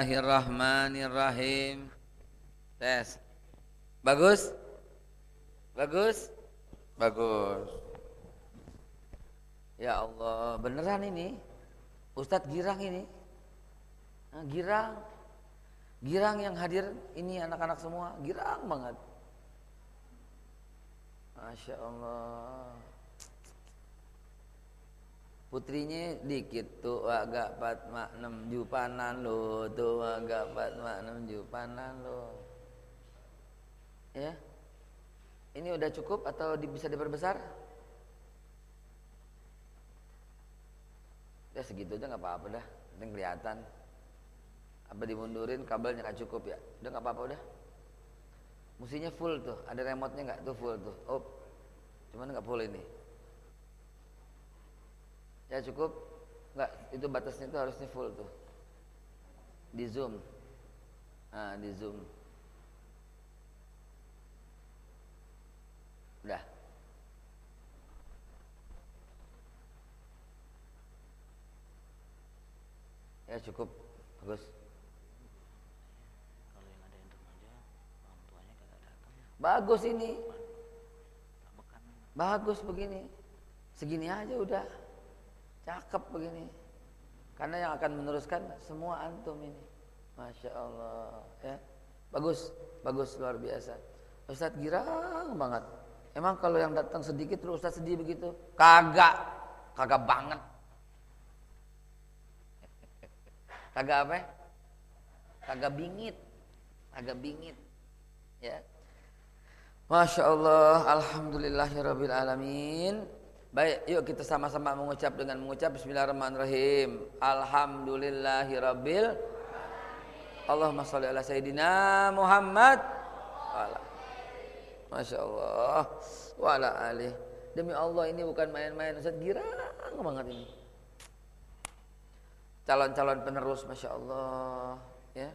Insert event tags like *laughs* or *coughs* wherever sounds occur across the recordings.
Bismillahirrahmanirrahim. Tes. Bagus? Bagus? Bagus. Ya Allah, beneran ini. Ustadz girang ini. Girang. Girang yang hadir ini anak-anak semua, girang banget. Masya Allah. Putrinya dikit tuh agak patma enam jupanan lo tuh agak patma enam jupanan lo. Ya, ini udah cukup atau bisa diperbesar? Ya segitu aja nggak apa-apa dah, penting kelihatan. Apa dimundurin kabelnya nggak cukup ya? Udah nggak apa-apa udah. Musinya full tuh, ada remote-nya nggak tuh full tuh. Oh, cuman nggak full ini. Ya cukup. Nggak itu batasnya itu harusnya full tuh. Di zoom. Nah di zoom. Udah. Ya cukup. Bagus. Kalau yang ada yang remaja orang tuanya kagak datang. Bagus ini. Bagus begini. Segini aja udah Cakep begini. Karena yang akan meneruskan semua antum ini. Masya Allah. Ya. Bagus, bagus luar biasa. Ustadz girang banget. Emang kalau yang datang sedikit terus Ustadz sedih begitu? Kagak, kagak banget. Kagak apa? Kagak bingit, kagak bingit. Ya. Masya Allah, Alhamdulillahirabbil alamin. Baik, yuk kita sama-sama mengucap dengan mengucap Bismillahirrahmanirrahim. Alhamdulillahirabbil Allahumma sholli ala sayyidina Muhammad. Masya Allah. Wala alih. Demi Allah ini bukan main-main. Ustaz girang banget ini. Calon-calon penerus Masya Allah. Ya.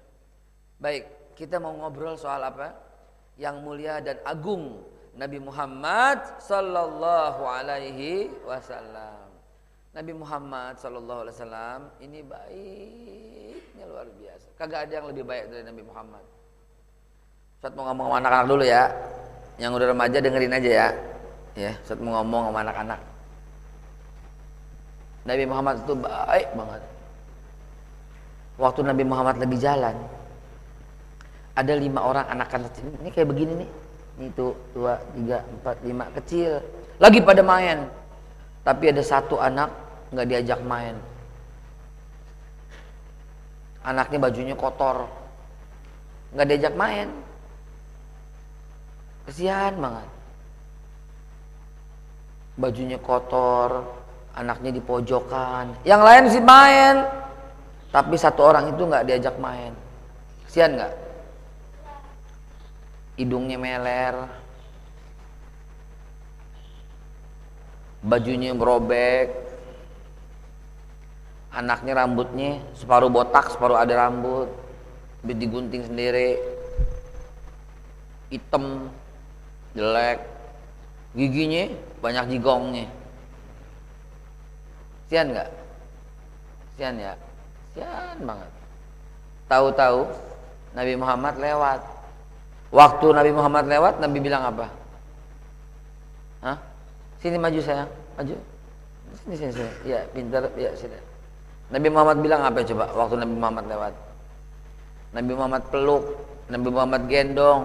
Baik, kita mau ngobrol soal apa? Yang mulia dan agung Nabi Muhammad sallallahu alaihi wasallam. Nabi Muhammad sallallahu alaihi wasallam ini baiknya luar biasa. Kagak ada yang lebih baik dari Nabi Muhammad. Ustaz mau ngomong sama anak-anak dulu ya. Yang udah remaja dengerin aja ya. Ya, Ustaz mau ngomong sama anak-anak. Nabi Muhammad itu baik banget. Waktu Nabi Muhammad lagi jalan, ada lima orang anak-anak ini kayak begini nih itu dua tiga empat lima kecil. Lagi pada main. Tapi ada satu anak nggak diajak main. Anaknya bajunya kotor. Nggak diajak main. Kesian banget. Bajunya kotor anaknya di pojokan yang lain sih main. Tapi satu orang itu nggak diajak main. Kesian nggak hidungnya meler, bajunya berobek, anaknya rambutnya separuh botak, separuh ada rambut, digunting sendiri, hitam, jelek, giginya banyak jigongnya. Sian nggak? Sian ya? Sian banget. Tahu-tahu Nabi Muhammad lewat Waktu Nabi Muhammad lewat, Nabi bilang apa? Hah? Sini maju sayang, maju. Sini sini sini. Ya, pintar, ya sini. Nabi Muhammad bilang apa coba waktu Nabi Muhammad lewat? Nabi Muhammad peluk, Nabi Muhammad gendong.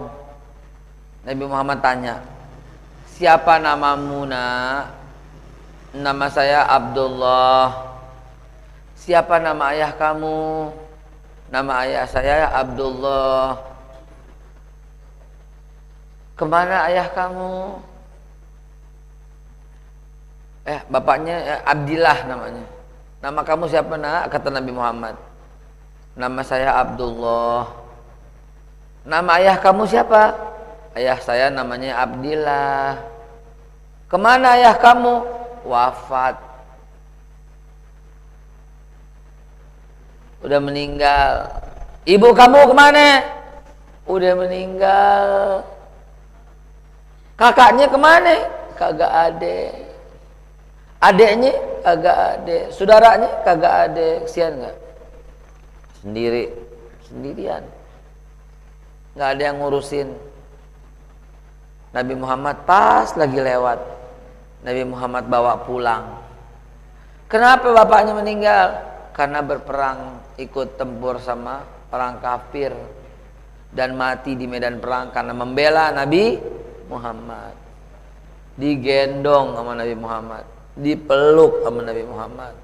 Nabi Muhammad tanya, "Siapa namamu, Nak?" Nama saya Abdullah. Siapa nama ayah kamu? Nama ayah saya Abdullah. Ke mana ayah kamu? Eh, bapaknya eh, Abdillah namanya. Nama kamu siapa nak? Kata Nabi Muhammad. Nama saya Abdullah. Nama ayah kamu siapa? Ayah saya namanya Abdillah. Ke mana ayah kamu? Wafat. Udah meninggal. Ibu kamu ke mana? Udah meninggal. Kakaknya ke mana? Kagak ada. Adiknya kagak ada. Saudaranya kagak ada. Kesian nggak? Sendiri. sendirian nggak ada yang ngurusin Nabi Muhammad pas lagi lewat Nabi Muhammad bawa pulang kenapa bapaknya meninggal karena berperang ikut tempur sama orang kafir dan mati di medan perang karena membela Nabi Muhammad. Digendong sama Nabi Muhammad. Dipeluk sama Nabi Muhammad.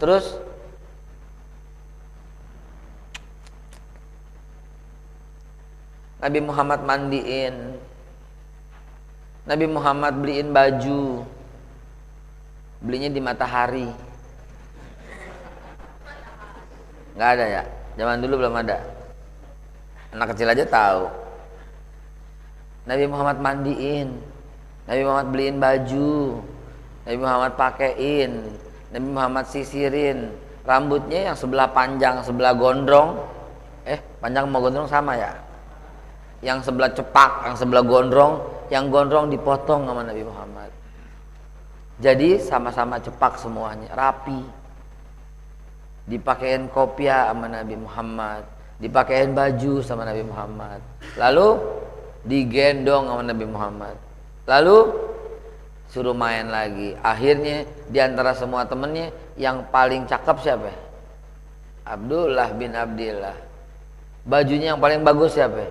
Terus Nabi Muhammad mandiin. Nabi Muhammad beliin baju. Belinya di matahari. Nggak ada ya? Zaman dulu belum ada. Anak kecil aja tahu Nabi Muhammad mandiin. Nabi Muhammad beliin baju. Nabi Muhammad pakein. Nabi Muhammad sisirin. Rambutnya yang sebelah panjang sebelah gondrong. Eh panjang mau gondrong sama ya? Yang sebelah cepak yang sebelah gondrong. Yang gondrong dipotong sama Nabi Muhammad. Jadi sama-sama cepak semuanya rapi. Dipakein kopiah sama Nabi Muhammad, dipakein baju sama Nabi Muhammad. Lalu digendong sama Nabi Muhammad. Lalu suruh main lagi. Akhirnya di antara semua temennya yang paling cakep siapa? Abdullah bin Abdillah. Bajunya yang paling bagus siapa?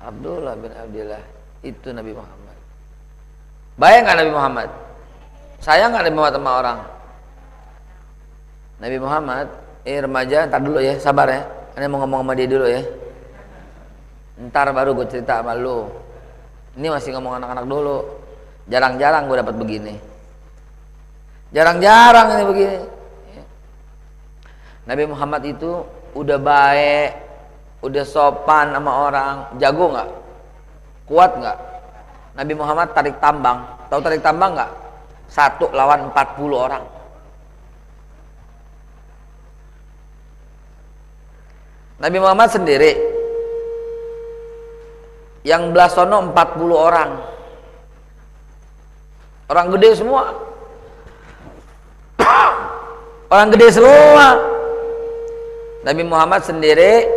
Abdullah bin Abdillah. Itu Nabi Muhammad. Bayang nggak Nabi Muhammad? Sayang nggak Nabi Muhammad sama orang? Nabi Muhammad eh remaja ntar dulu ya sabar ya ini mau ngomong sama dia dulu ya ntar baru gue cerita sama lu. Ini masih ngomong anak-anak dulu. Jarang-jarang gue dapat begini. Jarang-jarang ini begini. Nabi Muhammad itu udah baik udah sopan sama orang. Jago nggak? Kuat nggak? Nabi Muhammad tarik tambang. Tahu tarik tambang nggak? Satu lawan 40 orang. Nabi Muhammad sendiri yang belasono 40 orang. Orang gede semua. *coughs* Orang gede semua. Nabi Muhammad sendiri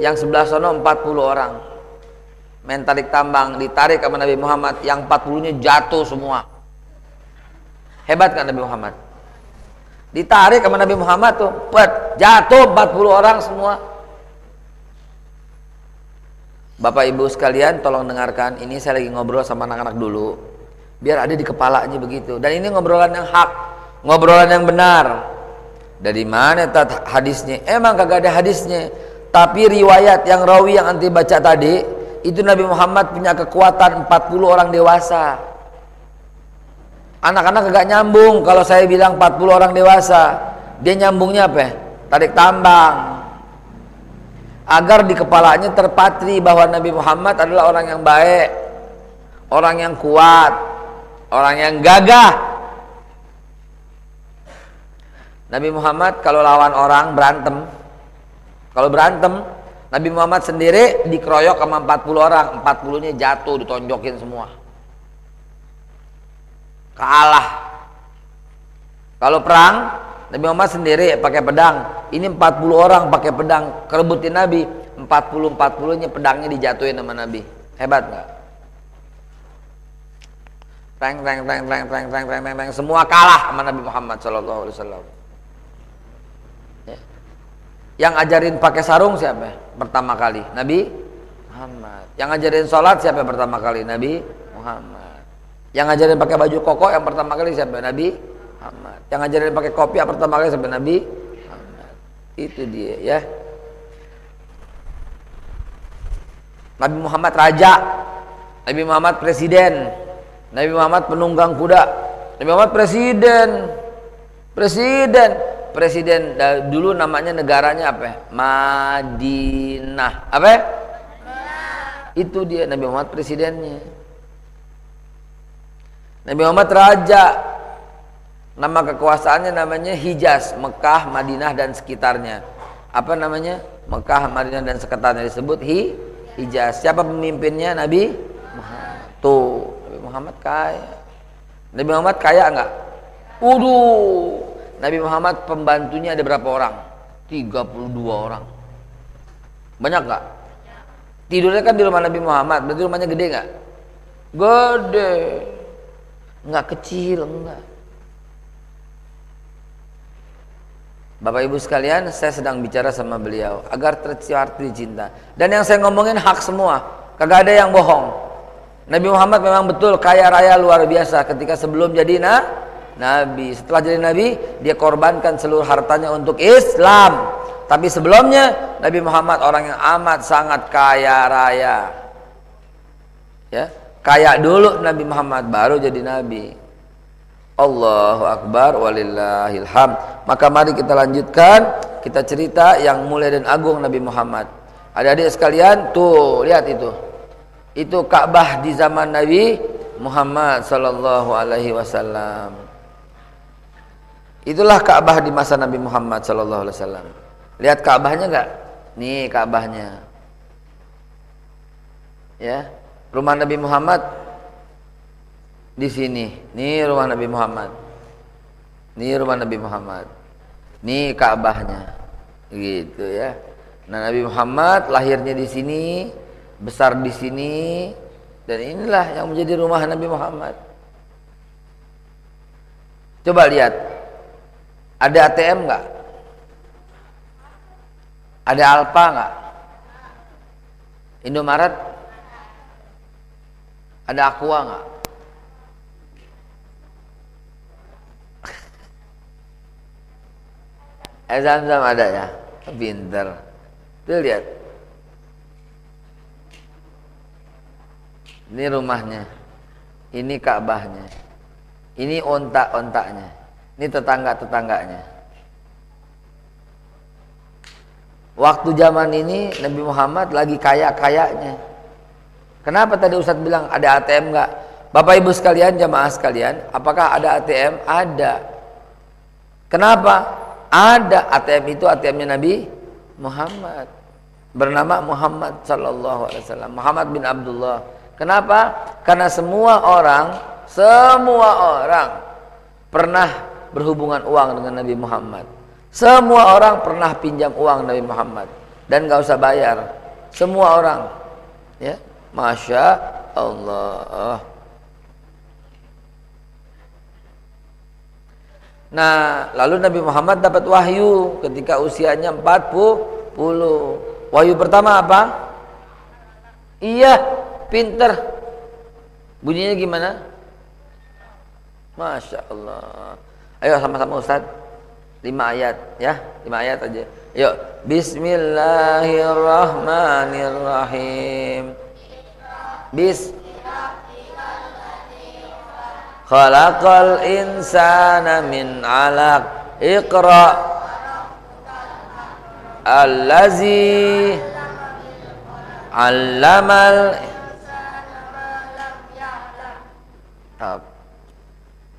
yang sebelah sono 40 orang. Main tarik tambang ditarik sama Nabi Muhammad yang 40 nya jatuh semua. Hebat kan Nabi Muhammad? Ditarik sama Nabi Muhammad tuh pet, jatuh 40 orang semua Bapak Ibu sekalian tolong dengarkan. Ini saya lagi ngobrol sama anak-anak dulu. Biar ada di kepalanya begitu. Dan ini ngobrolan yang hak. Ngobrolan yang benar. Dari mana tat hadisnya? Emang kagak ada hadisnya. Tapi riwayat yang rawi yang anti baca tadi itu Nabi Muhammad punya kekuatan 40 orang dewasa. Anak-anak kagak nyambung kalau saya bilang 40 orang dewasa. Dia nyambungnya apa? Tarik tambang agar di kepalanya terpatri bahwa Nabi Muhammad adalah orang yang baik, orang yang kuat, orang yang gagah. Nabi Muhammad kalau lawan orang berantem, kalau berantem, Nabi Muhammad sendiri dikeroyok sama 40 orang, 40-nya jatuh ditonjokin semua. Kalah. Kalau perang, Nabi Muhammad sendiri pakai pedang. Ini 40 orang pakai pedang kerebutin Nabi. 40 40-nya pedangnya dijatuhin sama Nabi. Hebat nggak? Teng teng teng teng teng teng teng teng teng semua kalah sama Nabi Muhammad sallallahu alaihi wasallam. Ya. Yang ajarin pakai sarung siapa? Pertama kali Nabi Muhammad. Yang ajarin sholat siapa pertama kali? Nabi Muhammad. Yang ajarin pakai baju koko yang pertama kali siapa? Nabi Muhammad. Yang ngajarin pakai kopi pertama kali sampai Nabi Muhammad. Itu dia ya. Nabi Muhammad raja, Nabi Muhammad presiden, Nabi Muhammad penunggang kuda, Nabi Muhammad presiden, presiden, presiden dulu namanya negaranya apa? Madinah. Apa? Itu dia Nabi Muhammad presidennya. Nabi Muhammad raja, Nama kekuasaannya namanya Hijaz, Mekah, Madinah dan sekitarnya. Apa namanya? Mekah, Madinah dan sekitarnya disebut Hi, Hijaz. Siapa pemimpinnya? Nabi Muhammad. Tuh, Nabi Muhammad kaya. Nabi Muhammad kaya enggak? Waduh. Nabi Muhammad pembantunya ada berapa orang? 32 orang. Banyak nggak? Tidurnya kan di rumah Nabi Muhammad, berarti rumahnya gede nggak? Gede. Nggak kecil, enggak. Bapak Ibu sekalian, saya sedang bicara sama beliau agar terciarti cinta. Dan yang saya ngomongin hak semua, kagak ada yang bohong. Nabi Muhammad memang betul kaya raya luar biasa ketika sebelum jadi na, nabi. Setelah jadi nabi, dia korbankan seluruh hartanya untuk Islam. Tapi sebelumnya Nabi Muhammad orang yang amat sangat kaya raya. Ya, kaya dulu Nabi Muhammad baru jadi nabi. Allahu Akbar walillahilham. Maka mari kita lanjutkan kita cerita yang mulia dan agung Nabi Muhammad. Adik-adik sekalian, tuh lihat itu. Itu Ka'bah di zaman Nabi Muhammad sallallahu alaihi wasallam. Itulah Ka'bah di masa Nabi Muhammad sallallahu alaihi wasallam. Lihat Ka'bahnya enggak? Nih Ka'bahnya. Ya. Rumah Nabi Muhammad di sini. Ini rumah Nabi Muhammad. Ini rumah Nabi Muhammad. Ini Ka'bahnya. Gitu ya. Nah, Nabi Muhammad lahirnya di sini, besar di sini dan inilah yang menjadi rumah Nabi Muhammad. Coba lihat. Ada ATM enggak? Ada Alfa enggak? Indomaret? Ada Aqua enggak? Air zam-zam ada ya? Pinter. Tuh lihat. Ini rumahnya. Ini Ka'bahnya. Ini ontak-ontaknya. Ini tetangga-tetangganya. Waktu zaman ini Nabi Muhammad lagi kaya-kayanya. Kenapa tadi Ustadz bilang ada ATM enggak? Bapak Ibu sekalian, jamaah sekalian, apakah ada ATM? Ada. Kenapa? Ada ATM itu ATM-nya Nabi Muhammad bernama Muhammad sallallahu alaihi wasallam Muhammad bin Abdullah. Kenapa? Karena semua orang, semua orang pernah berhubungan uang dengan Nabi Muhammad. Semua orang pernah pinjam uang Nabi Muhammad dan gak usah bayar. Semua orang, ya, masya Allah. Nah, lalu Nabi Muhammad dapat wahyu ketika usianya 40. Wahyu pertama apa? Iya, pinter. Bunyinya gimana? Masya Allah. Ayo sama-sama Ustaz. Lima ayat ya, lima ayat aja. Yuk, Bismillahirrahmanirrahim. Bis Khalaqal insana min 'alaq. Iqra. Allazi 'allamal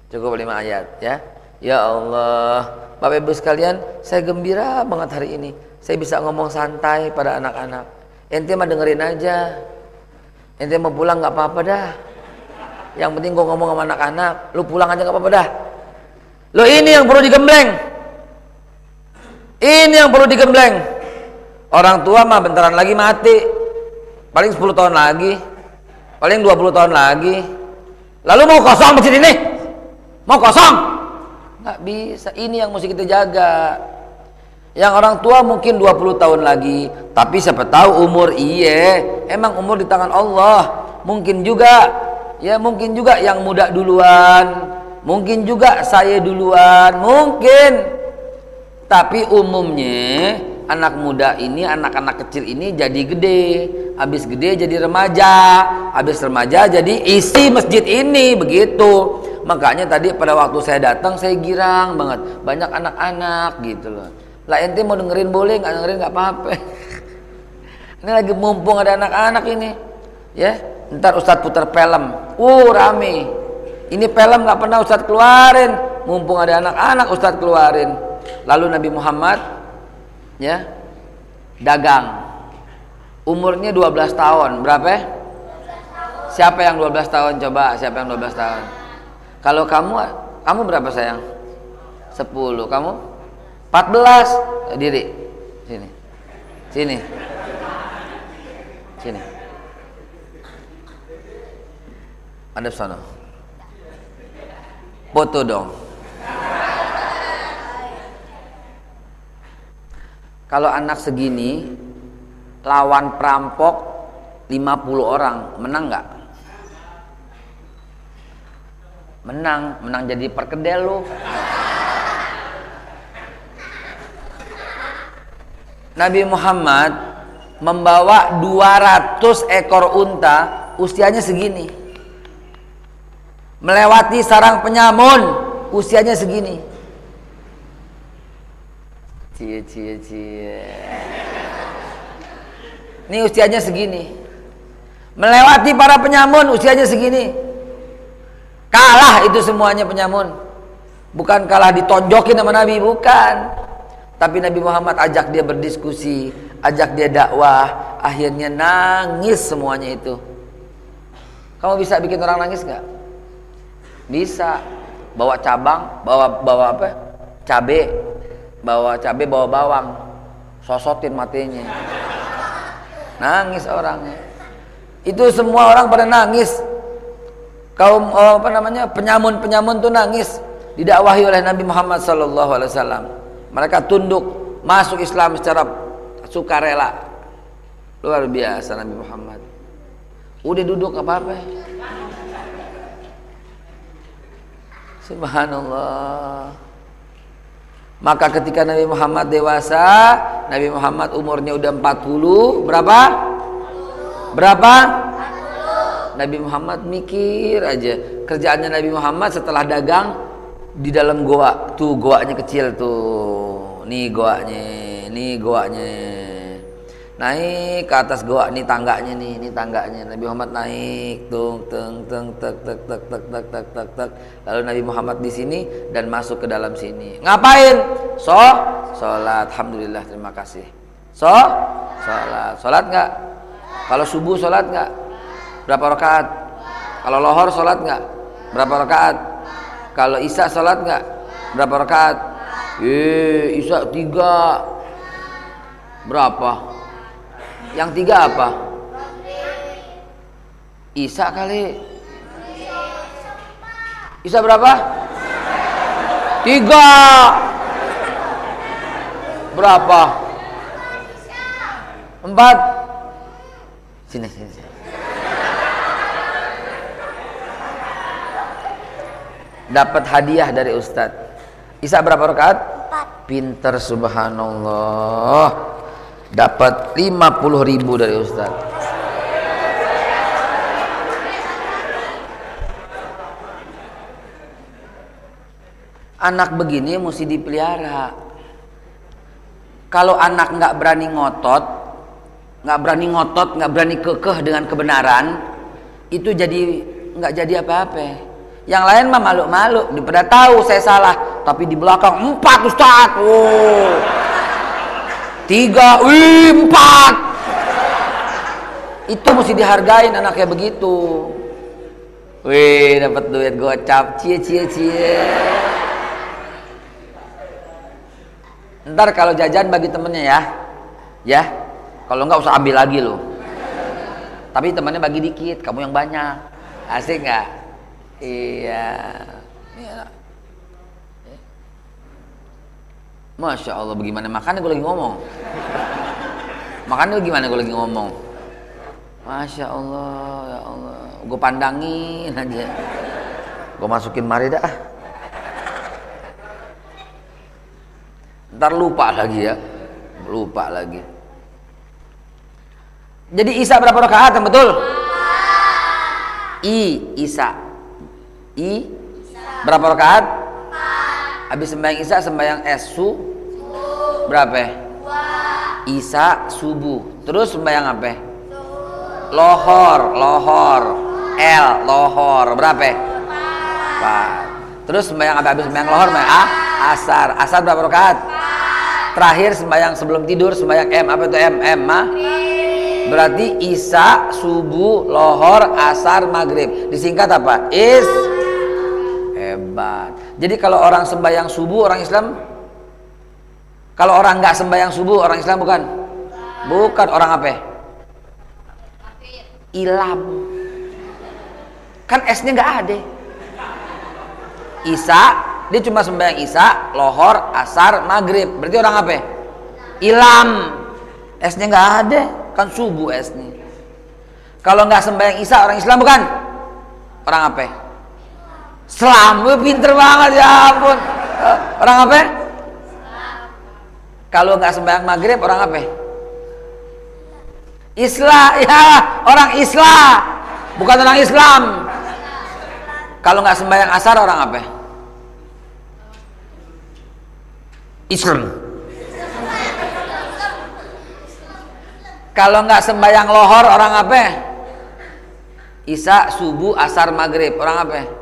Cukup lima ayat ya. Ya Allah, Bapak Ibu sekalian, saya gembira banget hari ini. Saya bisa ngomong santai pada anak-anak. Ente mah dengerin aja. Ente mau pulang nggak apa-apa dah. Yang penting gue ngomong sama anak-anak, lu pulang aja gak apa-apa dah. Lo ini yang perlu digembleng. Ini yang perlu digembleng. Orang tua mah bentaran lagi mati. Paling 10 tahun lagi. Paling 20 tahun lagi. Lalu mau kosong masjid ini? Mau kosong? Nggak bisa. Ini yang mesti kita jaga. Yang orang tua mungkin 20 tahun lagi, tapi siapa tahu umur iya, emang umur di tangan Allah. Mungkin juga ya mungkin juga yang muda duluan. Mungkin juga saya duluan. Mungkin. Tapi umumnya anak muda ini anak-anak kecil ini jadi gede. Habis gede jadi remaja. Habis remaja jadi isi masjid ini begitu. Makanya tadi pada waktu saya datang saya girang banget. Banyak anak-anak gitu loh. Lah ente mau dengerin boleh nggak? Dengerin nggak apa-apa. *laughs* Ini lagi mumpung ada anak-anak ini. Ya ntar Ustadz putar film uh rame. Ini film nggak pernah Ustadz keluarin. Mumpung ada anak-anak Ustadz keluarin. Lalu Nabi Muhammad ya dagang. Umurnya 12 tahun. Berapa? Siapa yang 12 tahun? Coba siapa yang 12 tahun? Kalau kamu kamu berapa sayang? 10 kamu? 14 diri. Sini. Sini. Sini ada sana. Foto dong. Kalau anak segini lawan perampok 50 orang menang nggak? Menang menang jadi perkedel lu. Nabi Muhammad membawa 200 ekor unta usianya segini melewati sarang penyamun usianya segini. Cie cie cie. Ini usianya segini. Melewati para penyamun usianya segini. Kalah itu semuanya penyamun. Bukan kalah ditonjokin sama Nabi bukan. Tapi Nabi Muhammad ajak dia berdiskusi, ajak dia dakwah, akhirnya nangis semuanya itu. Kamu bisa bikin orang nangis nggak? Bisa. Bawa cabang, bawa bawa apa? Cabe, bawa cabe, bawa bawang, sosotin matinya. Nangis orangnya. Itu semua orang pada nangis. Kaum oh, apa namanya penyamun-penyamun tuh nangis didakwahi oleh Nabi Muhammad Wasallam. Mereka tunduk masuk Islam secara sukarela. Luar biasa Nabi Muhammad. Udah duduk apa-apa. Subhanallah. Maka ketika Nabi Muhammad dewasa, Nabi Muhammad umurnya udah 40, berapa? Berapa? Nabi Muhammad mikir aja. Kerjaannya Nabi Muhammad setelah dagang di dalam goa. Tuh goanya kecil tuh nih goanya nih goanya naik ke atas goa nih tangganya nih ini tangganya. Nabi Muhammad naik tung teng teng tek tek tek tek tek tek tek tek. Lalu Nabi Muhammad di sini dan masuk ke dalam sini. Ngapain? So sholat. Alhamdulillah terima kasih. So sholat. Sholat nggak? Kalau subuh sholat nggak? Berapa rakaat? Kalau lohor sholat nggak? Berapa rakaat? Kalau isya sholat nggak? Berapa rakaat? Eh, Isa tiga. Berapa? Yang tiga apa? Isa kali. Isa berapa? Tiga. Berapa? Empat. Sini, sini, sini. Dapat hadiah dari Ustadz. Isa berapa rakaat? Empat. Pinter subhanallah. Dapat 50 ribu dari Ustaz. Anak begini mesti dipelihara. Kalau anak nggak berani ngotot, nggak berani ngotot, nggak berani kekeh dengan kebenaran, itu jadi nggak jadi apa-apa. Yang lain mah malu-malu, daripada tahu saya salah, tapi di belakang empat Ustaz. Oh. Tiga, empat. Itu mesti dihargain anaknya begitu. Wih, dapat duit gocap, cie cie cie. Ntar kalau jajan bagi temennya ya, ya. Kalau nggak usah ambil lagi loh. Tapi temannya bagi dikit, kamu yang banyak. Asik nggak? Iya. iya. Masya Allah bagaimana? Makannya gue lagi ngomong. Makannya gimana gue lagi ngomong? Masya Allah ya Allah. Gue pandangin aja. Gue masukin mari dah. Ntar lupa lagi ya. Lupa lagi. Jadi Isa berapa rakaat yang betul? I Isa. I berapa rakaat? Habis sembahyang Isya sembahyang Esu berapa? Isya subuh. Terus sembahyang apa? Lohor, lohor. L, lohor. Berapa? Empat. Terus sembahyang apa? Habis sembahyang lohor, sembahyang A, asar. Asar berapa rakaat? Terakhir sembahyang sebelum tidur sembahyang M. Apa itu M? M mah? Berarti Isya, subuh, lohor, asar, maghrib. Disingkat apa? Is hebat. Jadi kalau orang sembahyang subuh orang Islam Kalau orang nggak sembahyang subuh, orang Islam bukan? Bukan orang apa? Ilam. Kan S-nya nggak ada. Isa, dia cuma sembahyang Isa, lohor, asar, maghrib. Berarti orang apa? Ilam. S-nya nggak ada, kan subuh S-nya. Kalau nggak sembahyang Isa, orang Islam bukan? Orang apa? Islam, pinter banget ya ampun. Eh, orang apa? Kalau nggak sembahyang maghrib, orang apa? Islam, ya orang Islam, bukan orang Islam. Kalau nggak sembahyang asar, orang apa? Islam. Kalau nggak sembahyang lohor, orang apa? Isa, subuh, asar, maghrib, orang apa?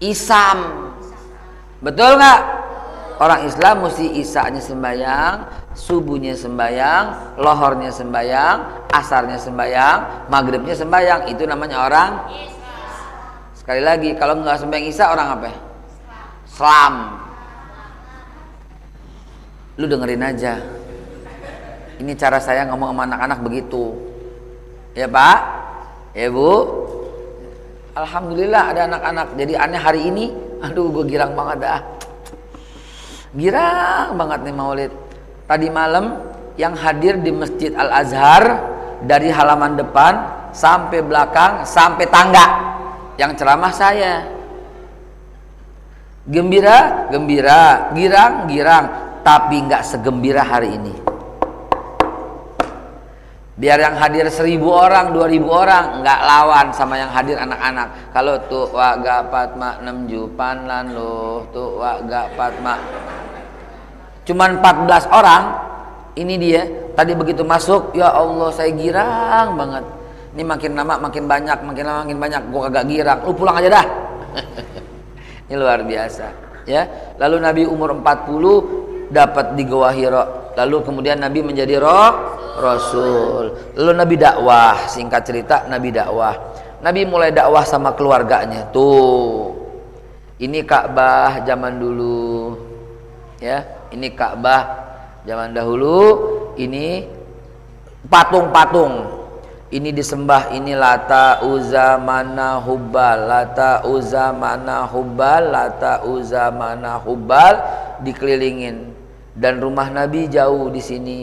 Isam. Betul nggak? Orang Islam mesti isanya sembahyang, subuhnya sembahyang, lohornya sembahyang, asarnya sembahyang, maghribnya sembahyang. Itu namanya orang. Sekali lagi, kalau nggak sembahyang isa orang apa? Islam. Lu dengerin aja. Ini cara saya ngomong sama anak-anak begitu. Ya Pak, ya Bu. Alhamdulillah ada anak-anak. Jadi aneh hari ini, aduh gue girang banget dah Girang banget nih Maulid. Tadi malam yang hadir di Masjid Al Azhar dari halaman depan sampai belakang sampai tangga yang ceramah saya. Gembira, gembira, girang, girang, tapi nggak segembira hari ini. Biar yang hadir seribu orang, dua ribu orang nggak lawan sama yang hadir anak-anak. Kalau tuh waga patma enam jupan lan loh, tuh waga patma Cuman 14 orang ini dia tadi begitu masuk ya Allah saya girang banget. Ini makin lama makin banyak makin lama makin banyak gua kagak girang. Lu pulang aja dah. *laughs* Ini luar biasa ya. Lalu Nabi umur 40 dapat di Goa Hiro lalu kemudian Nabi menjadi roh Rasul. Lalu Nabi dakwah singkat cerita Nabi dakwah. Nabi mulai dakwah sama keluarganya. Tuh ini Ka'bah zaman dulu. Ya ini Ka'bah zaman dahulu. Ini patung-patung. Ini disembah ini lata uza mana hubal lata uza mana hubal lata uza mana hubal dikelilingin dan rumah Nabi jauh di sini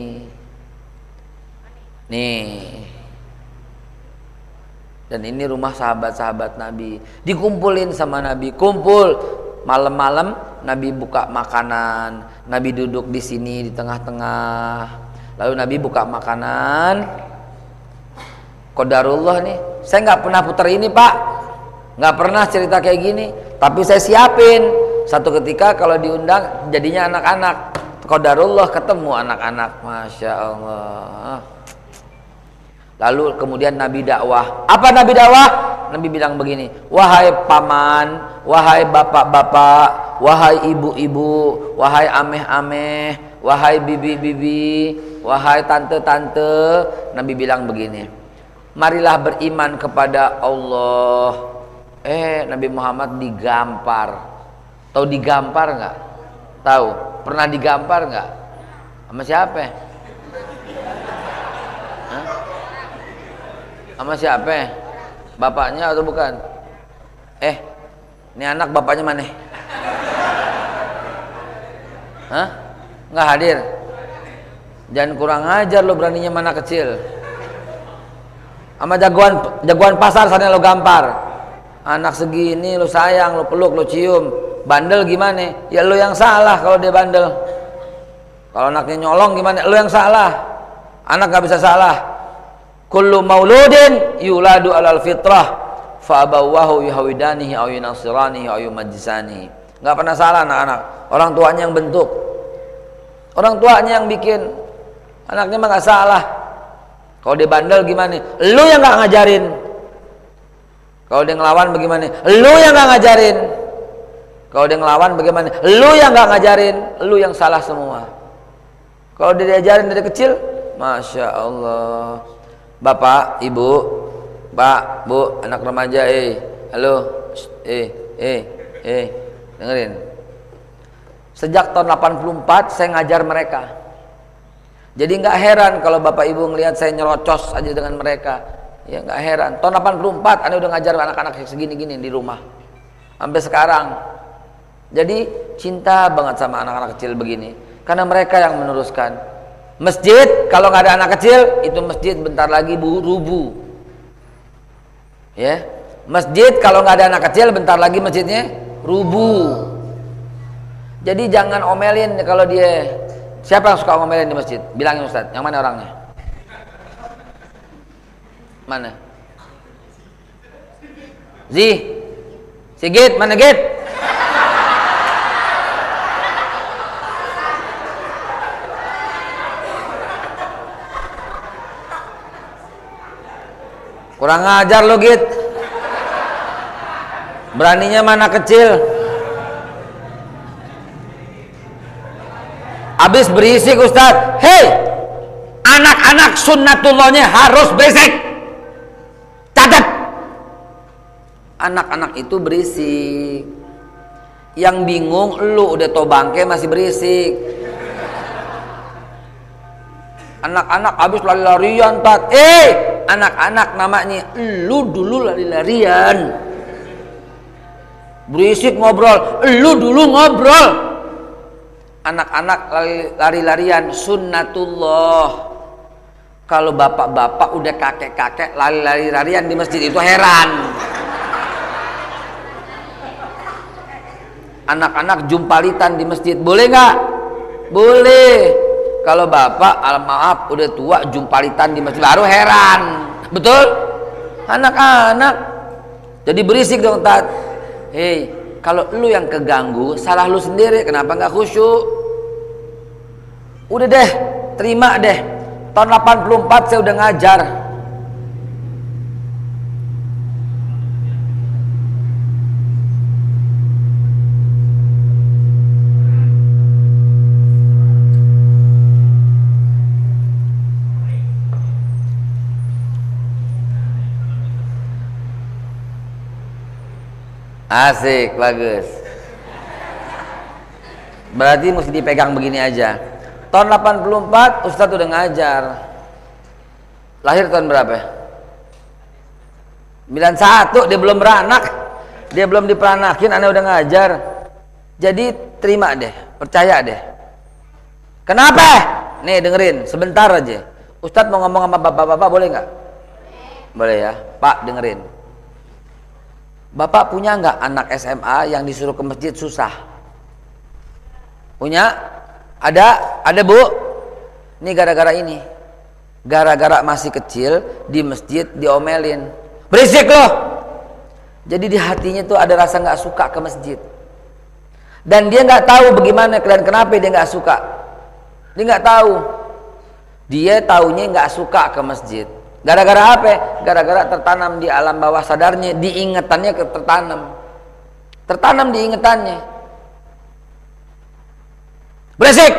nih dan ini rumah sahabat-sahabat Nabi dikumpulin sama Nabi kumpul malam-malam Nabi buka makanan, Nabi duduk di sini di tengah-tengah. Lalu Nabi buka makanan. Kodarullah nih, saya nggak pernah putar ini pak, nggak pernah cerita kayak gini. Tapi saya siapin satu ketika kalau diundang jadinya anak-anak. Kodarullah ketemu anak-anak, masya Allah. Lalu kemudian Nabi dakwah. Apa Nabi dakwah? Nabi bilang begini, wahai paman, wahai bapak-bapak, wahai ibu-ibu, wahai ameh-ameh, wahai bibi-bibi, wahai tante-tante, Nabi bilang begini. Marilah beriman kepada Allah. Eh, Nabi Muhammad digampar. Tahu digampar nggak? Tahu? Pernah digampar nggak? Sama siapa? Sama siapa? Bapaknya atau bukan? Eh, ini anak bapaknya mana? Hah? Nggak hadir? Jangan kurang ajar lo beraninya mana kecil. Sama jagoan jagoan pasar sana lo gampar. Anak segini lo sayang, lo peluk, lo cium. Bandel gimana? Ya lo yang salah kalau dia bandel. Kalau anaknya nyolong gimana? Lo yang salah. Anak gak bisa salah. Kullu mauludin yuladu alal fitrah fa abawahu yuhawidanihi aw yunasiranihi aw yumajjisanihi nggak pernah salah anak-anak orang tuanya yang bentuk orang tuanya yang bikin anaknya mah nggak salah kalau dia bandel gimana lu yang nggak ngajarin kalau dia ngelawan bagaimana lu yang nggak ngajarin kalau dia ngelawan bagaimana lu yang nggak ngajarin lu yang salah semua kalau dia diajarin dari kecil masya Allah bapak ibu pak bu anak remaja eh halo eh eh eh dengerin Sejak tahun 84 saya ngajar mereka. Jadi nggak heran kalau Bapak Ibu ngelihat saya nyerocos aja dengan mereka. Ya nggak heran. Tahun 84 Anda udah ngajar anak-anak segini-gini di rumah. Sampai sekarang. Jadi cinta banget sama anak-anak kecil begini. Karena mereka yang meneruskan. Masjid kalau nggak ada anak kecil itu masjid bentar lagi bu rubuh. Ya. Masjid kalau nggak ada anak kecil bentar lagi masjidnya rubuh. Jadi jangan omelin kalau dia siapa yang suka ngomelin di masjid? Bilangin Ustaz, yang mana orangnya? Mana? Zi, Sigit, mana Git? Kurang ajar lo Git. Beraninya mana kecil? Habis berisik Ustaz. Hei, anak-anak sunnatullahnya harus berisik. Catat. Anak-anak itu berisik. Yang bingung lu udah tau bangke masih berisik. Anak-anak habis lari-larian, Tat. Eh, anak-anak namanya lu dulu lari-larian. Berisik ngobrol, lu dulu ngobrol. Anak-anak lari-larian sunnatullah. Kalau bapak-bapak udah kakek-kakek lari-larian di masjid itu heran. Anak-anak jumpalitan di masjid boleh nggak? Boleh kalau bapak al maaf udah tua jumpalitan di masjid. Baru heran. Betul? Anak-anak. Jadi berisik dong tat. Hei kalau lu yang keganggu salah lu sendiri. Kenapa nggak khusyuk? Udah deh, terima deh. Tahun 84 saya udah ngajar. Asik, bagus. Berarti mesti dipegang begini aja. Tahun 84 Ustadz udah ngajar. Lahir tahun berapa? 91 dia belum beranak. Dia belum diperanakin, aneh udah ngajar. Jadi terima deh, percaya deh. Kenapa? Nih dengerin, sebentar aja. Ustadz mau ngomong sama bapak-bapak boleh nggak? Boleh ya, Pak dengerin. Bapak punya nggak anak SMA yang disuruh ke masjid susah? Punya? Ada? Ada bu? Ini gara-gara ini. Gara-gara masih kecil di masjid diomelin. Berisik loh. Jadi di hatinya tuh ada rasa nggak suka ke masjid. Dan dia nggak tahu bagaimana dan kenapa dia nggak suka. Dia nggak tahu. Dia taunya nggak suka ke masjid. Gara-gara apa? Gara-gara tertanam di alam bawah sadarnya, diingetannya tertanam. Tertanam diingetannya. Berisik.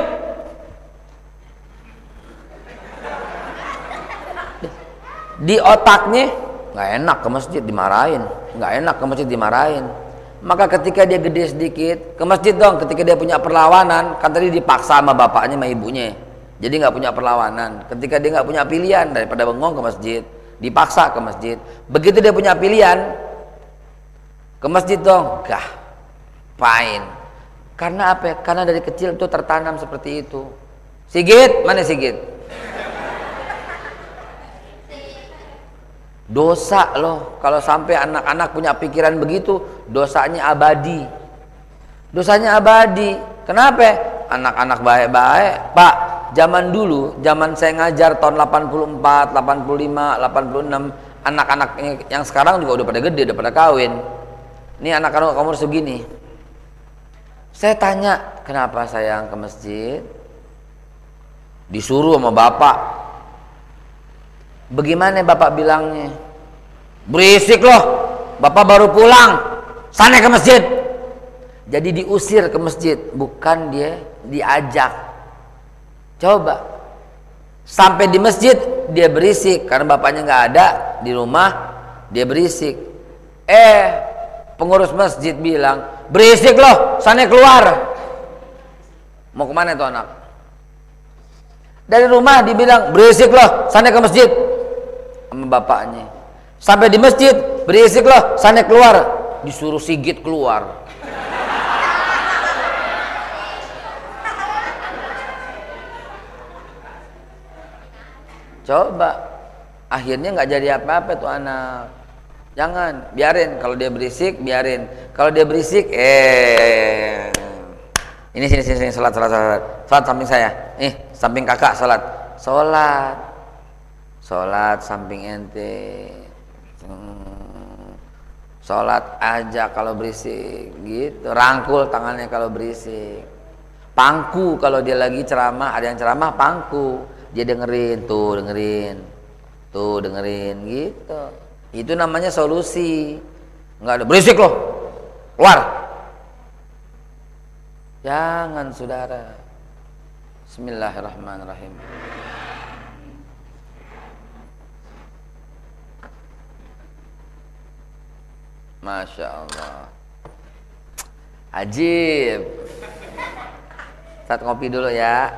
Di otaknya nggak enak ke masjid dimarahin, nggak enak ke masjid dimarahin. Maka ketika dia gede sedikit ke masjid dong, ketika dia punya perlawanan, kan tadi dipaksa sama bapaknya sama ibunya. Jadi nggak punya perlawanan. Ketika dia nggak punya pilihan daripada bengong ke masjid, dipaksa ke masjid. Begitu dia punya pilihan ke masjid dong, gah, fine karena apa? Karena dari kecil itu tertanam seperti itu. Sigit, mana Sigit? Dosa loh kalau sampai anak-anak punya pikiran begitu, dosanya abadi. Dosanya abadi. Kenapa? Anak-anak baik-baik. Pak, zaman dulu, zaman saya ngajar tahun 84, 85, 86, anak-anak yang sekarang juga udah pada gede, udah pada kawin. Ini anak-anak umur segini, saya tanya, kenapa saya ke masjid? Disuruh sama bapak. Bagaimana bapak bilangnya? Berisik loh, bapak baru pulang. Sana ke masjid. Jadi diusir ke masjid, bukan dia diajak. Coba. Sampai di masjid dia berisik karena bapaknya nggak ada di rumah, dia berisik. Eh, pengurus masjid bilang, berisik loh, sana keluar. Mau ke mana itu anak? Dari rumah dibilang berisik loh, sana ke masjid sama bapaknya. Sampai di masjid berisik loh, sana keluar, disuruh sigit keluar. Coba akhirnya nggak jadi apa-apa tuh anak. Jangan, biarin kalau dia berisik, biarin. Kalau dia berisik, eh ini sini sini sini salat salat salat. Salat samping saya. Nih, samping kakak salat. Salat. Salat samping ente. Salat aja kalau berisik gitu. Rangkul tangannya kalau berisik. Pangku kalau dia lagi ceramah, ada yang ceramah pangku dia dengerin tuh dengerin. Tuh dengerin gitu. Itu namanya solusi. Nggak ada berisik loh. Keluar. Jangan saudara. Bismillahirrahmanirrahim. Masya Allah. Ajib. Saat ngopi dulu ya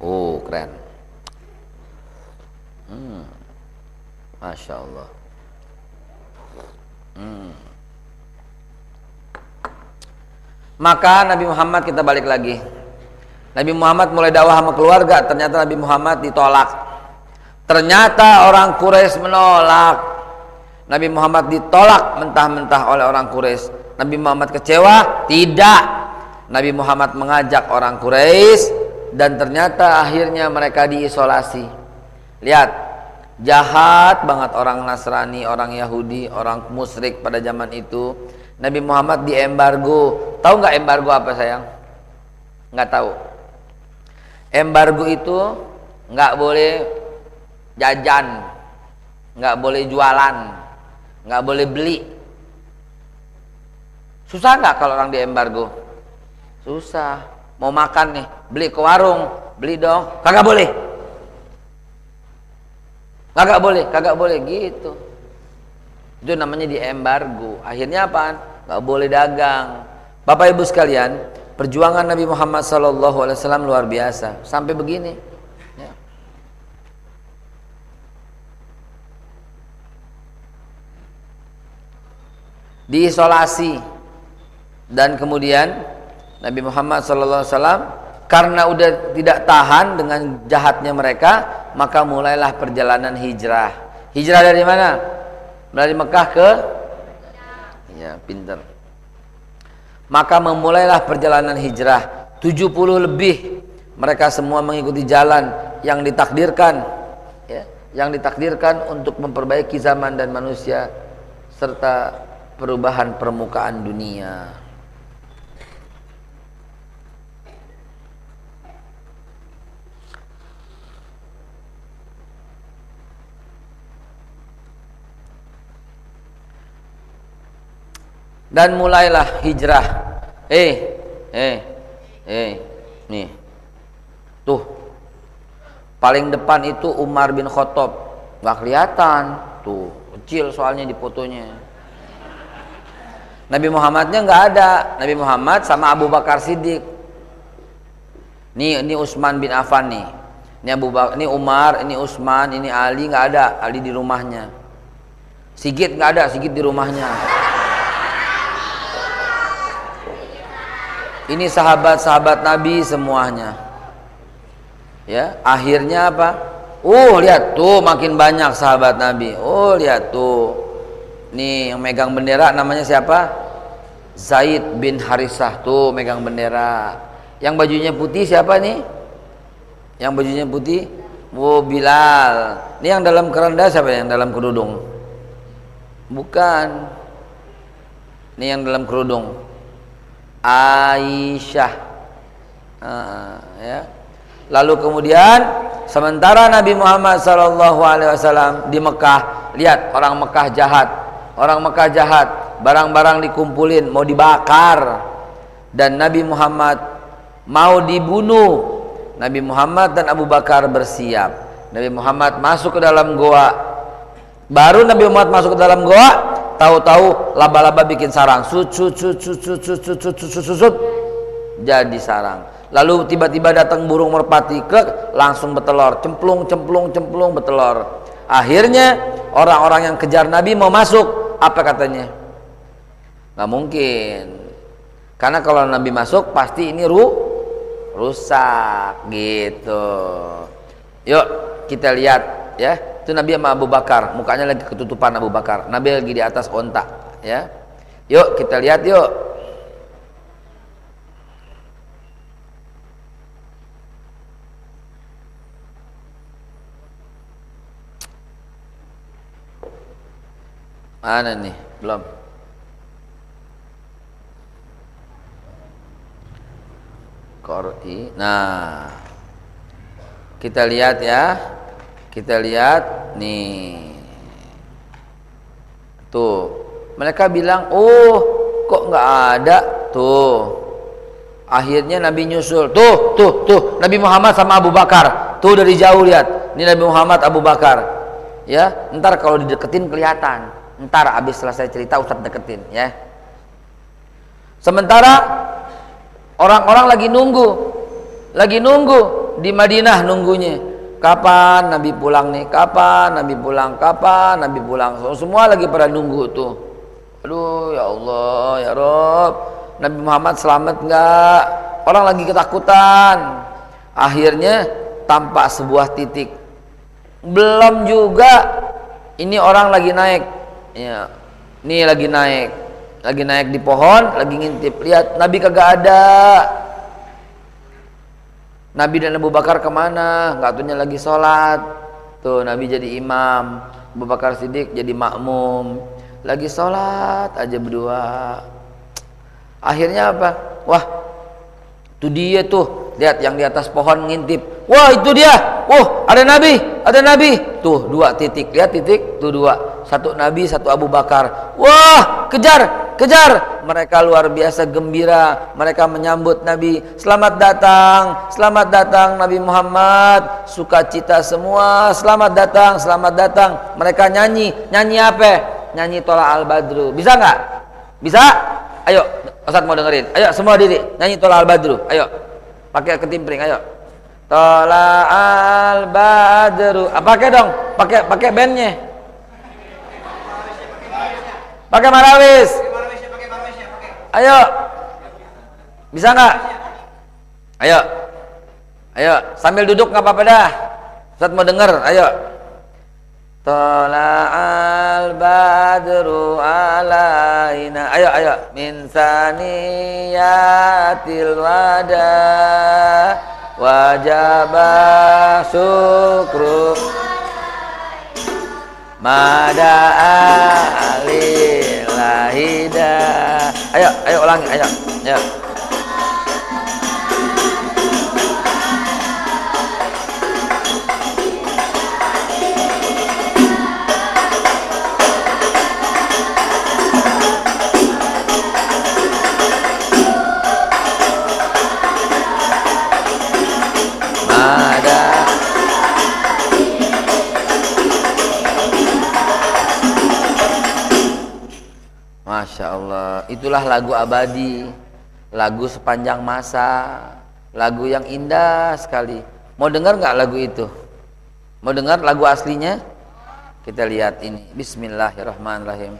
Oh keren. Hmm. Masya Allah. Hmm. Maka Nabi Muhammad kita balik lagi. Nabi Muhammad mulai dakwah sama keluarga, ternyata Nabi Muhammad ditolak. Ternyata orang Quraisy menolak. Nabi Muhammad ditolak mentah-mentah oleh orang Quraisy. Nabi Muhammad kecewa? Tidak. Nabi Muhammad mengajak orang Quraisy dan ternyata akhirnya mereka diisolasi. Lihat, jahat banget orang Nasrani, orang Yahudi, orang musyrik pada zaman itu. Nabi Muhammad di embargo. Tahu nggak embargo apa sayang? Nggak tahu. Embargo itu nggak boleh jajan, nggak boleh jualan, nggak boleh beli. Susah nggak kalau orang di embargo? Susah mau makan nih beli ke warung beli dong. Kagak boleh. Kagak boleh kagak boleh gitu. Itu namanya di embargo. Akhirnya apa nggak boleh dagang. Bapak ibu sekalian perjuangan Nabi Muhammad SAW luar biasa. Sampai begini. Ya. diisolasi. Dan kemudian Nabi Muhammad SAW karena udah tidak tahan dengan jahatnya mereka maka mulailah perjalanan hijrah. Hijrah dari mana? Dari Mekah ke? Ya pinter. Maka memulailah perjalanan hijrah. 70 lebih mereka semua mengikuti jalan yang ditakdirkan ya, yang ditakdirkan untuk memperbaiki zaman dan manusia serta perubahan permukaan dunia dan mulailah hijrah. Eh eh eh nih. Tuh. Paling depan itu Umar bin Khattab. Nggak kelihatan. Tuh kecil soalnya di fotonya. Nabi Muhammadnya nggak ada. Nabi Muhammad sama Abu Bakar Siddiq. Nih ini Utsman bin Affan nih. Ini Abu Bakar ini Umar ini Utsman ini Ali nggak ada. Ali di rumahnya. Sigit nggak ada Sigit di rumahnya Ini sahabat-sahabat Nabi semuanya. Ya, akhirnya apa? Uh, lihat tuh makin banyak sahabat Nabi. Oh, lihat tuh. Nih yang megang bendera namanya siapa? Zaid bin Harisah tuh megang bendera. Yang bajunya putih siapa nih? Yang bajunya putih? Oh, Bilal. Ini yang dalam keranda siapa yang dalam kerudung? Bukan. Ini yang dalam kerudung. Aisyah. Uh, ya. Lalu kemudian sementara Nabi Muhammad SAW di Mekah lihat orang Mekah jahat orang Mekah jahat barang-barang dikumpulin mau dibakar. Dan Nabi Muhammad mau dibunuh. Nabi Muhammad dan Abu Bakar bersiap. Nabi Muhammad masuk ke dalam goa. Baru Nabi Muhammad masuk ke dalam goa tahu-tahu laba-laba bikin sarang. Sut sut sut sut sut sut jadi sarang. Lalu tiba-tiba datang burung merpati ke langsung betelor cemplung cemplung cemplung betelor akhirnya orang-orang yang kejar Nabi mau masuk. Apa katanya? Nggak mungkin. Karena kalau Nabi masuk pasti ini ru rusak gitu. Yuk kita lihat ya itu Nabi sama Abu Bakar. Mukanya lagi ketutupan Abu Bakar. Nabi lagi di atas onta ya. Yuk kita lihat yuk. Mana nih? Belum. Qur'i nah kita lihat ya kita lihat nih. Tuh. Mereka bilang, "Oh, kok nggak ada?" Tuh. Akhirnya Nabi nyusul. Tuh, tuh, tuh. Nabi Muhammad sama Abu Bakar. Tuh dari jauh lihat. Ini Nabi Muhammad Abu Bakar. Ya, ntar kalau dideketin kelihatan. Ntar habis selesai cerita Ustaz deketin, ya. Sementara orang-orang lagi nunggu. Lagi nunggu di Madinah nunggunya kapan Nabi pulang nih? Kapan Nabi pulang? Kapan Nabi pulang? Semua lagi pada nunggu tuh. Aduh ya Allah ya Rob. Nabi Muhammad selamat nggak? Orang lagi ketakutan. Akhirnya tampak sebuah titik. Belum juga ini orang lagi naik. Ya ini lagi naik. Lagi naik di pohon lagi ngintip. Lihat Nabi kagak ada Nabi dan Abu Bakar ke mana? Nggak tuhnya lagi sholat. Tuh Nabi jadi imam, Abu Bakar Siddiq jadi makmum. Lagi sholat aja berdua. Akhirnya apa? Wah, itu dia tuh. Lihat yang di atas pohon ngintip. Wah itu dia. Wah ada Nabi, ada Nabi. Tuh dua titik. Lihat titik. Tuh dua. Satu Nabi, satu Abu Bakar. Wah kejar, kejar. Mereka luar biasa gembira. Mereka menyambut Nabi. Selamat datang, selamat datang Nabi Muhammad. Sukacita semua. Selamat datang, selamat datang. Mereka nyanyi. Nyanyi apa? Nyanyi Tola Al Badru. Bisa nggak? Bisa? Ayo, Ustaz mau dengerin. Ayo semua diri. Nyanyi Tola Al Badru. Ayo. Pakai ketimpring. Ayo. Tola Al Badru. Ah, pakai dong. Pakai pakai bandnya. Pakai marawis. Ayo. Bisa nggak? Ayo. Ayo, sambil duduk nggak apa-apa dah. Ustaz mau denger, ayo. al badru alaina. Ayo, ayo. Min saniyatil wada wajaba syukru mada alilahida ayo ayo ulangi ayo. Ayo itulah lagu abadi lagu sepanjang masa lagu yang indah sekali. Mau dengar nggak lagu itu? Mau dengar lagu aslinya? Kita lihat ini. Bismillahirrahmanirrahim.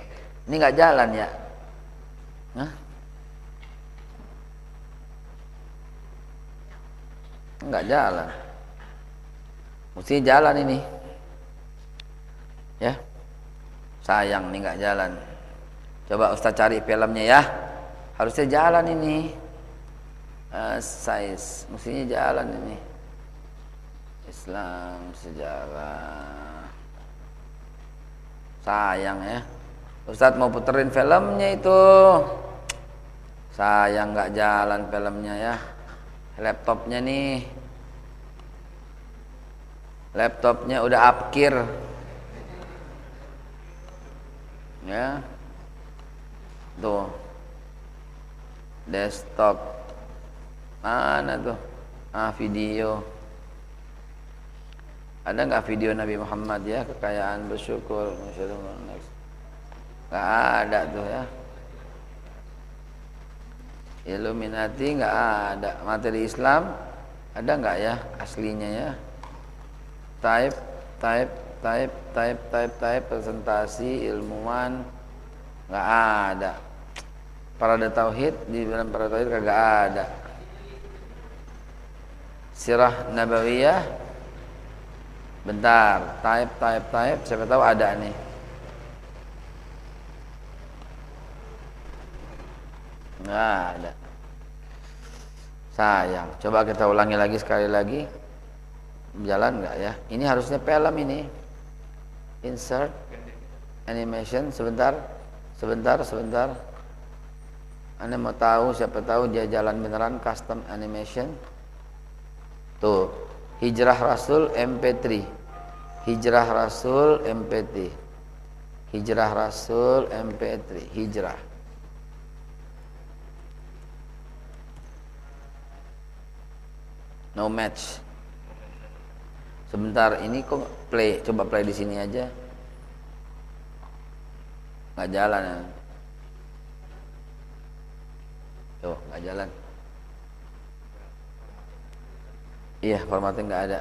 Ini nggak jalan ya? Nggak jalan. Mesti jalan ini. Ya? Sayang nih nggak jalan Coba Ustaz cari filmnya ya. Harusnya jalan ini. Uh, size, mestinya jalan ini. Islam sejarah. Sayang ya. Ustadz mau puterin filmnya itu. Sayang nggak jalan filmnya ya. Laptopnya nih. Laptopnya udah upkir. Ya tuh. Desktop. Mana tuh? Ah video. Ada nggak video Nabi Muhammad ya? Kekayaan bersyukur nggak ada tuh ya. Illuminati nggak ada. Materi Islam ada nggak ya aslinya ya? Type type type type type type presentasi ilmuwan nggak ada parade tauhid di dalam parade tauhid kagak ada. Sirah nabawiyah bentar type type type siapa tahu ada nih. Nggak ada. Sayang coba kita ulangi lagi sekali lagi. Jalan nggak ya? Ini harusnya film ini. Insert animation sebentar sebentar sebentar anda mau tahu siapa tahu dia jalan beneran custom animation? Tuh hijrah rasul mp3 hijrah rasul mp3 hijrah rasul mp3 hijrah. No match. Sebentar ini kok play coba play di sini aja. Nggak jalan ya tuh nggak jalan. Iya formatnya nggak ada.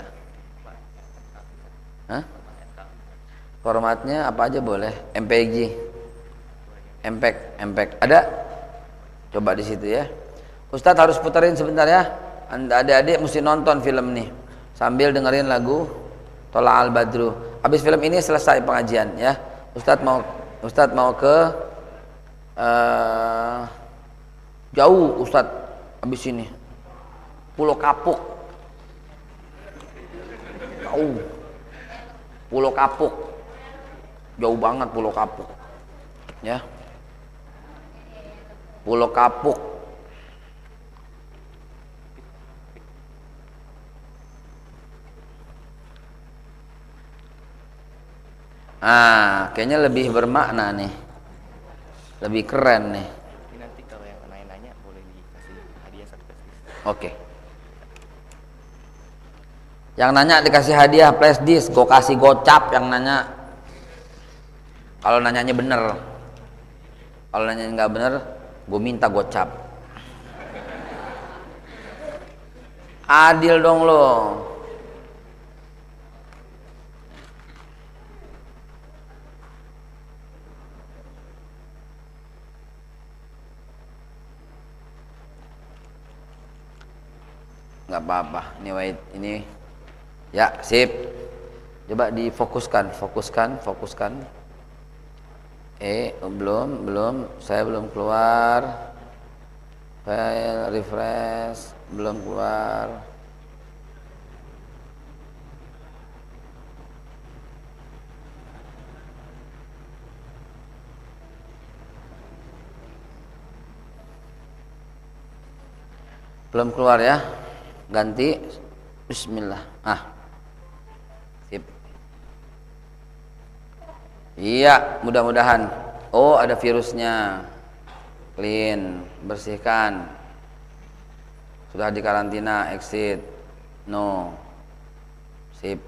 Hah? formatnya apa aja boleh? MPG MPEG MPEG ada? Coba di situ ya. Ustadz harus puterin sebentar ya. Adik-adik mesti nonton film nih sambil dengerin lagu Tola Al Badru. Habis film ini selesai pengajian ya. Ustadz mau Ustadz mau ke uh, jauh Ustadz habis ini. Pulau Kapuk. Jauh. Pulau Kapuk. Jauh banget Pulau Kapuk. Ya. Pulau Kapuk Ah, kayaknya lebih bermakna nih. Lebih keren nih. Ini nanti kalau yang nanya-nanya boleh dikasih hadiah satu Oke. Yang nanya dikasih hadiah flash disk, gue kasih gocap yang nanya. Kalau nanyanya bener. Kalau nanyanya nggak bener, gue minta gocap. Adil dong lo. Nggak apa-apa. Ini wait ini. Ya sip. Coba difokuskan fokuskan fokuskan. Eh belum belum. Saya belum keluar. File refresh. Belum keluar. Belum keluar ya ganti. Bismillah. Ah. Sip. Iya mudah-mudahan. Oh ada virusnya. Clean bersihkan. Sudah di karantina exit. No. Sip.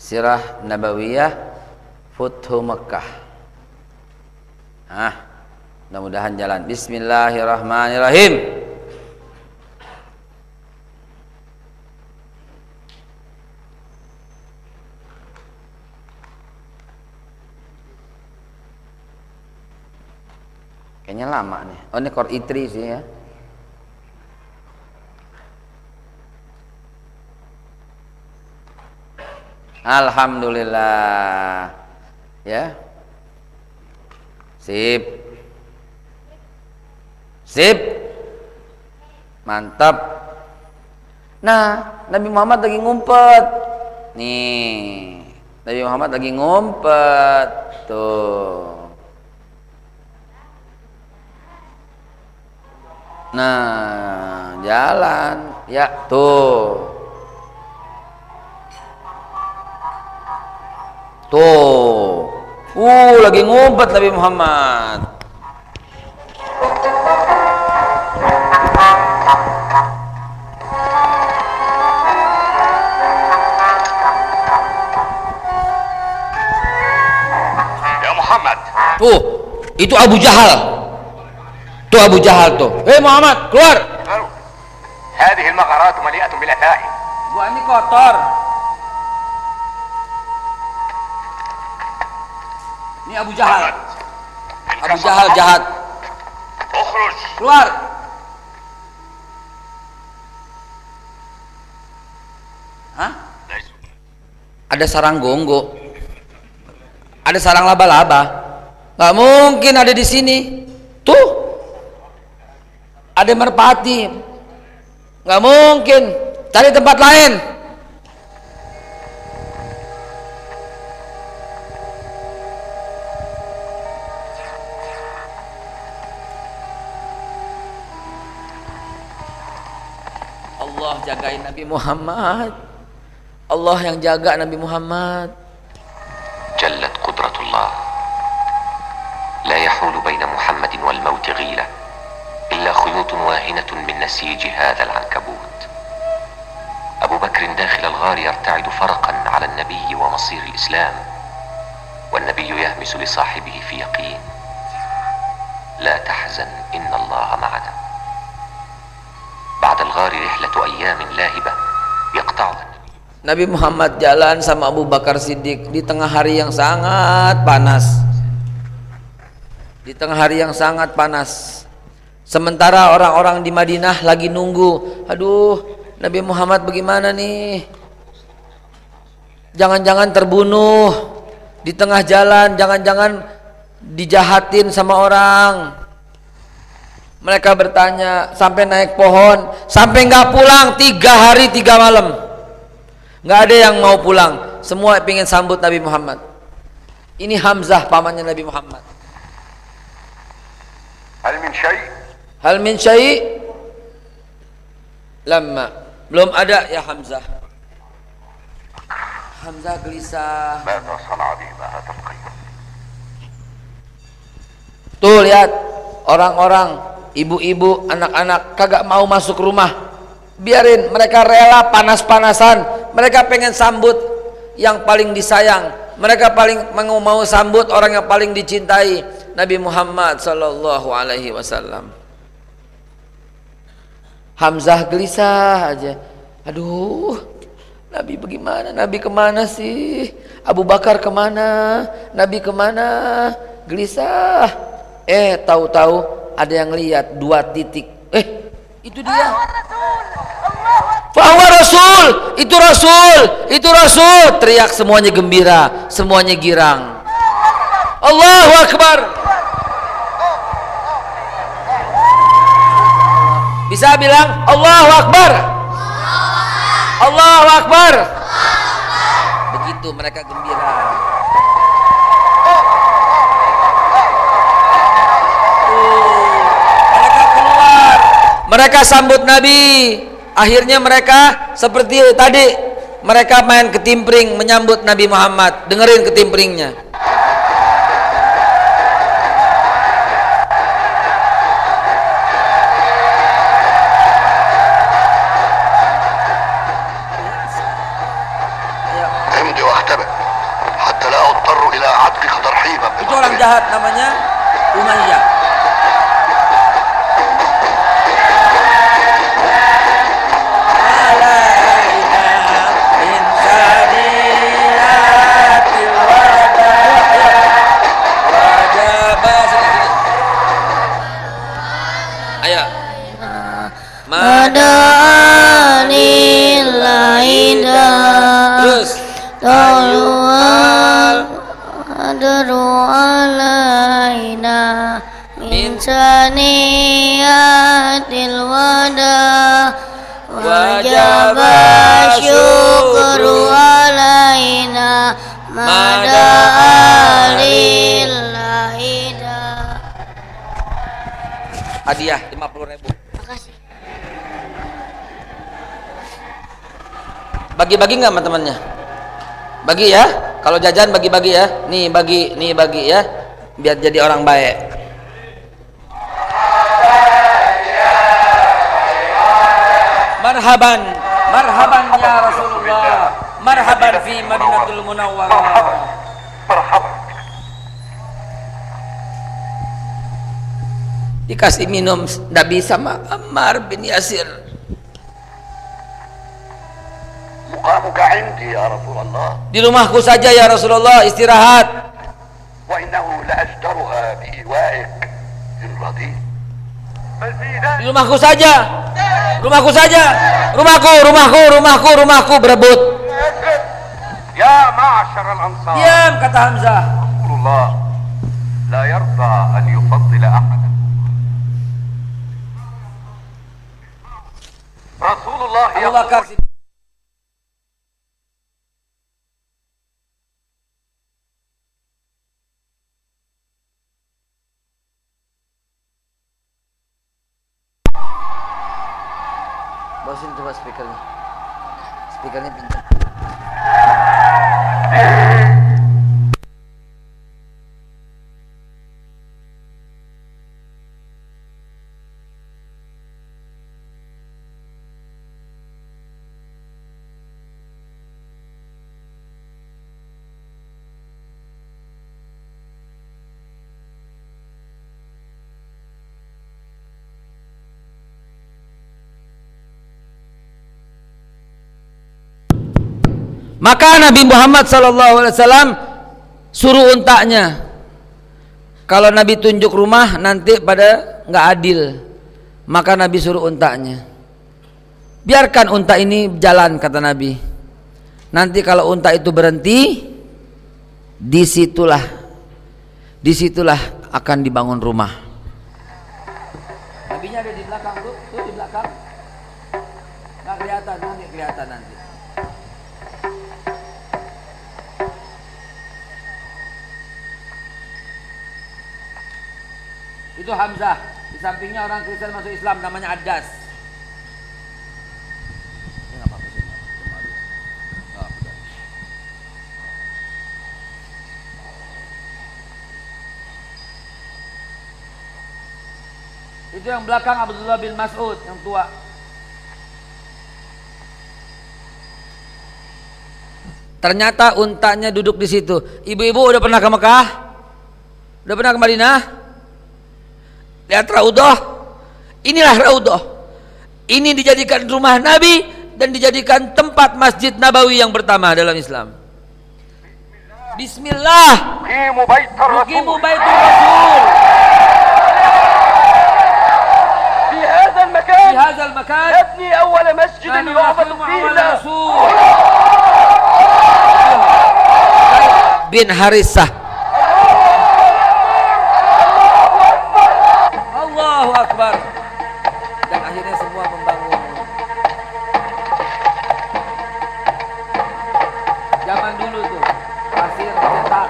Sirah Nabawiyah Futhu Mekah. Ah, mudah-mudahan jalan. Bismillahirrahmanirrahim. Kayaknya lama nih. Oh ini Core i3 sih ya. Alhamdulillah ya. Sip. Sip. Mantap. Nah Nabi Muhammad lagi ngumpet. Nih Nabi Muhammad lagi ngumpet. Tuh. Nah jalan. Ya tuh Tuh. Uh, lagi ngobat Nabi Muhammad. ya muhammad Tuh, itu Abu Jahal. Tuh Abu Jahal tuh. Eh Muhammad, keluar. Hadhihi al-maqarat mali'atun bil Gua ini kotor. Ini Abu Jahal. Abu Jahal jahat. Keluar. Hah? Ada sarang gonggo. Ada sarang laba-laba. Gak mungkin ada di sini. Tuh. Ada merpati. Gak mungkin. Cari tempat lain. Jagain Nabi Muhammad. Allah yang jaga Nabi Muhammad. جلت قدرة الله لا يحول بين محمد والموت غيلة إلا خيوط واهنة من نسيج هذا العنكبوت أبو بكر داخل الغار يرتعد فرقا على النبي ومصير الإسلام والنبي يهمس لصاحبه في يقين لا تحزن إن الله معنا بعد الغار رحلة أيام لاهبة يقطعها النبي Nabi Muhammad jalan sama Abu Bakar Siddiq di tengah hari yang sangat panas. Di tengah hari yang sangat panas. Sementara orang-orang di Madinah lagi nunggu. Aduh, Nabi Muhammad bagaimana nih? Jangan-jangan terbunuh di tengah jalan, jangan-jangan dijahatin sama orang. Mereka bertanya sampai naik pohon, sampai nggak pulang tiga hari tiga malam. Nggak ada yang mau pulang. Semua ingin sambut Nabi Muhammad. Ini Hamzah pamannya Nabi Muhammad. Hal min syai? Hal min syai? Lama. Belum ada ya Hamzah. Hamzah gelisah. Tuh lihat orang-orang ibu-ibu anak-anak kagak mau masuk rumah. Biarin mereka rela panas-panasan. Mereka pengen sambut yang paling disayang. Mereka paling mau mau sambut orang yang paling dicintai Nabi Muhammad sallallahu alaihi wasallam. Hamzah gelisah aja. Aduh Nabi bagaimana? Nabi ke mana sih? Abu Bakar ke mana? Nabi ke mana? Gelisah. Eh tahu-tahu ada yang lihat dua titik eh itu dia Bahwa Rasul, itu Rasul, itu Rasul. Teriak semuanya gembira, semuanya girang. Allahu Akbar. Bisa bilang Allahu Akbar. Allahu Akbar. Begitu mereka gembira. Mereka sambut Nabi. Akhirnya mereka seperti tadi mereka main ketimpring menyambut Nabi Muhammad. Dengerin ketimpringnya. Bagi-bagi nggak sama temannya? Bagi ya. Kalau jajan bagi-bagi ya. Nih bagi, nih bagi ya. Biar jadi orang baik. Marhaban, marhaban ya Rasulullah. Marhaban fi Madinatul Munawwarah. Dikasih minum tidak bisa Ammar bin Yasir عندي يا رسول الله di rumahku saja ya Rasulullah istirahat وإنه لأجدرها بإيوائك إن رضيت di rumahku saja rumahku saja rumahku rumahku rumahku rumahku berebut يا معشر الأنصار diam kata Hamzah رسول الله لا يرضى أن يفضل أحدا رسول الله Abu يقول Bakar kalian Maka Nabi Muhammad SAW suruh untaknya. Kalau Nabi tunjuk rumah nanti pada nggak adil. Maka Nabi suruh untaknya. Biarkan unta ini jalan kata Nabi. Nanti kalau unta itu berhenti, di situlah, di situlah akan dibangun rumah. Nabinya ada di belakang tuh, tuh di belakang. Nggak kelihatan, nanti kelihatan nanti. Itu Hamzah. Di sampingnya orang Kristen masuk Islam namanya Adas. Oh. Itu yang belakang Abdullah bin Mas'ud yang tua. Ternyata untanya duduk di situ. Ibu-ibu udah pernah ke Mekah? Udah pernah ke Madinah? Lihat Raudah. Inilah Raudah. Ini dijadikan rumah Nabi dan dijadikan tempat Masjid Nabawi yang pertama dalam Islam. Bismillah. Nugimu baitur Rasul. Di makan. Di hadzal makan. Nabni awal masjid yu'badu fihi Rasul. Bin Harisah Akbar. Dan akhirnya semua membangun. Zaman dulu tuh pasir dicetak,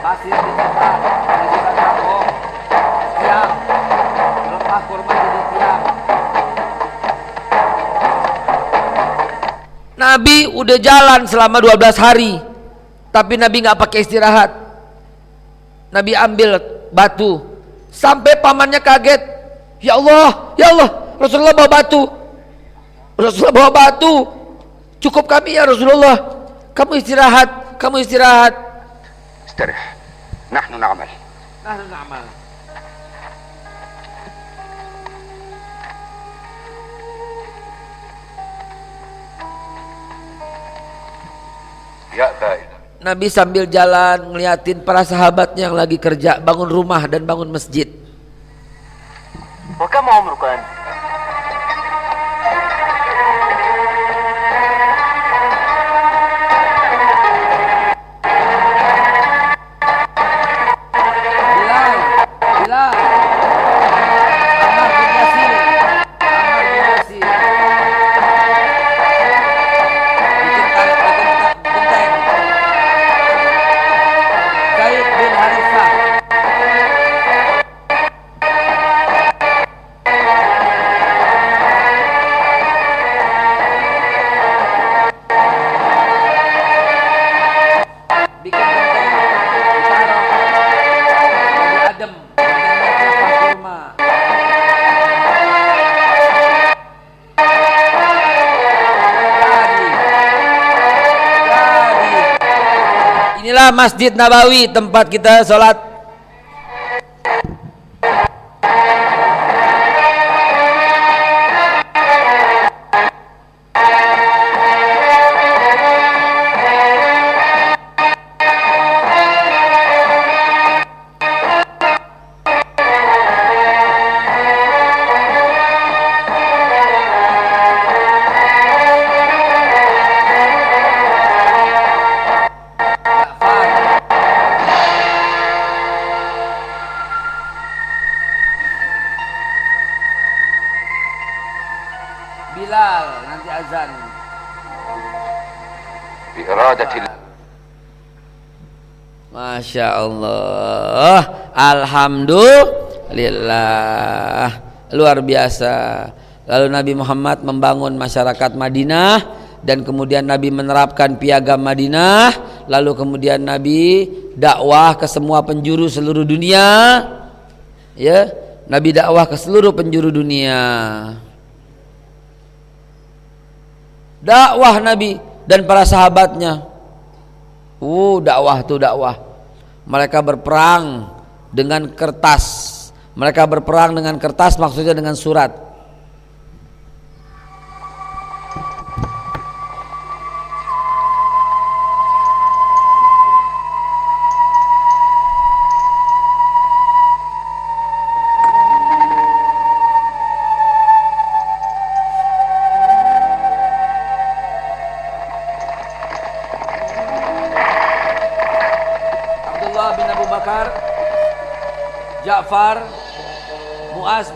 pasir dicetak, dicetak kampung, tiang, rempah kurma jadi tiang. Nabi udah jalan selama 12 hari. Tapi Nabi nggak pakai istirahat. Nabi ambil batu sampai pamannya kaget ya Allah ya Allah Rasulullah bawa batu Rasulullah bawa batu cukup kami ya Rasulullah kamu istirahat kamu istirahat استرح نحن نعمل nah na'mal يا بائد Nabi sambil jalan ngeliatin para sahabatnya yang lagi kerja bangun rumah dan bangun masjid. Maka mau merupakan Masjid Nabawi tempat kita sholat Masya Allah Alhamdulillah. Luar biasa. Lalu Nabi Muhammad membangun masyarakat Madinah Dan kemudian Nabi menerapkan piagam Madinah. Lalu kemudian Nabi dakwah ke semua penjuru seluruh dunia. Ya Nabi dakwah ke seluruh penjuru dunia. Dakwah Nabi dan para sahabatnya. Uh, dakwah tuh dakwah. Mereka berperang dengan kertas. Mereka berperang dengan kertas maksudnya dengan surat.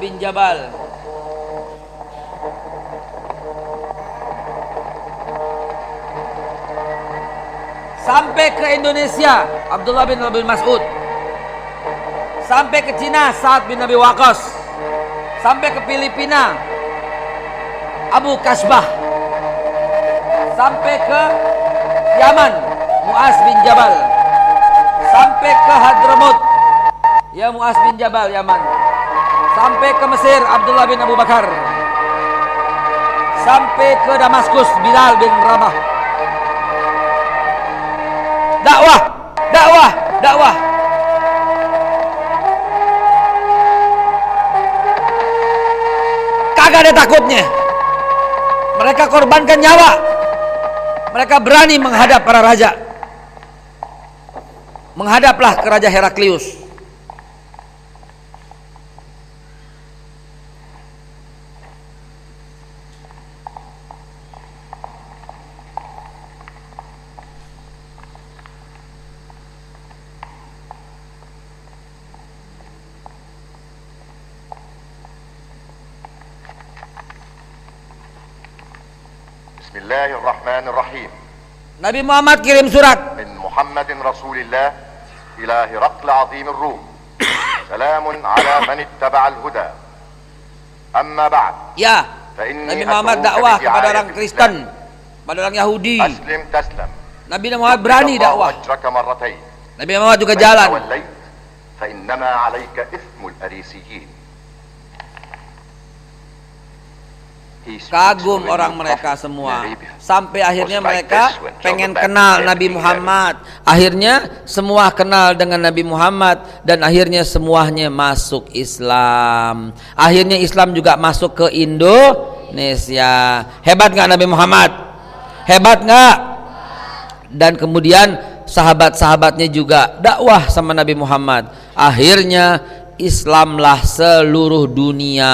Bin Jabal. Sampai ke Indonesia Abdullah bin Abi Mas'ud. Sampai ke Cina Sa'ad bin Nabi Waqas. Sampai ke Filipina Abu Kasbah. Sampai ke Yaman Muaz bin Jabal. Sampai ke Hadramaut. Ya Muaz bin Jabal Yaman sampai ke Mesir Abdullah bin Abu Bakar. Sampai ke Damaskus Bilal bin Rabah. Dakwah dakwah dakwah. Kagak ada takutnya. Mereka korbankan nyawa. Mereka berani menghadap para raja. Menghadaplah ke Raja Heraklius. بسم الله الرحمن الرحيم Nabi Muhammad kirim surat. من محمد رسول الله إلى هرقل عظيم الروم سلام على من اتبع الهدى أما بعد Ya, فإني Nabi Muhammad أدعوك dakwah بدعاية kepada orang الإسلام. Kristen, pada orang Yahudi. أسلم تسلم Nabi Muhammad berani الله dakwah. أجرك مرتين Nabi Muhammad juga فإن jalan. توليت فإنما عليك إثم الأريسيين Kagum orang mereka semua. Sampai akhirnya mereka pengen kenal Nabi Muhammad. Akhirnya semua kenal dengan Nabi Muhammad dan akhirnya semuanya masuk Islam. Akhirnya Islam juga masuk ke Indonesia. Hebat nggak Nabi Muhammad? Hebat nggak? Dan kemudian sahabat-sahabatnya juga dakwah sama Nabi Muhammad. Akhirnya Islamlah seluruh dunia.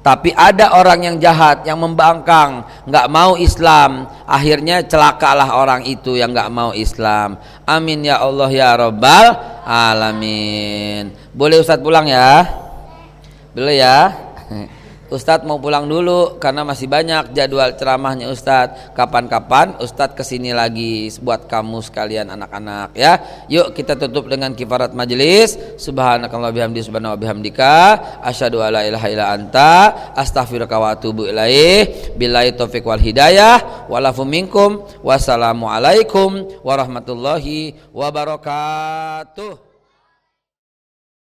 Tapi ada orang yang jahat yang membangkang, nggak mau Islam. Akhirnya celakalah orang itu yang nggak mau Islam. Amin ya Allah ya Rabbal alamin. Boleh Ustadz pulang ya? Boleh ya? *laughs* Ustadz mau pulang dulu karena masih banyak jadwal ceramahnya Ustadz. Kapan-kapan Ustadz ke sini lagi buat kamu sekalian anak-anak ya. Yuk kita tutup dengan kifarat majelis. Subhanakallah bihamdi subhanahu bihamdika. Asyhadu alla ilaha illa anta. Astaghfiruka wa atubu ilaih. Billahi taufik wal hidayah. Walafu minkum. Wassalamualaikum warahmatullahi wabarakatuh.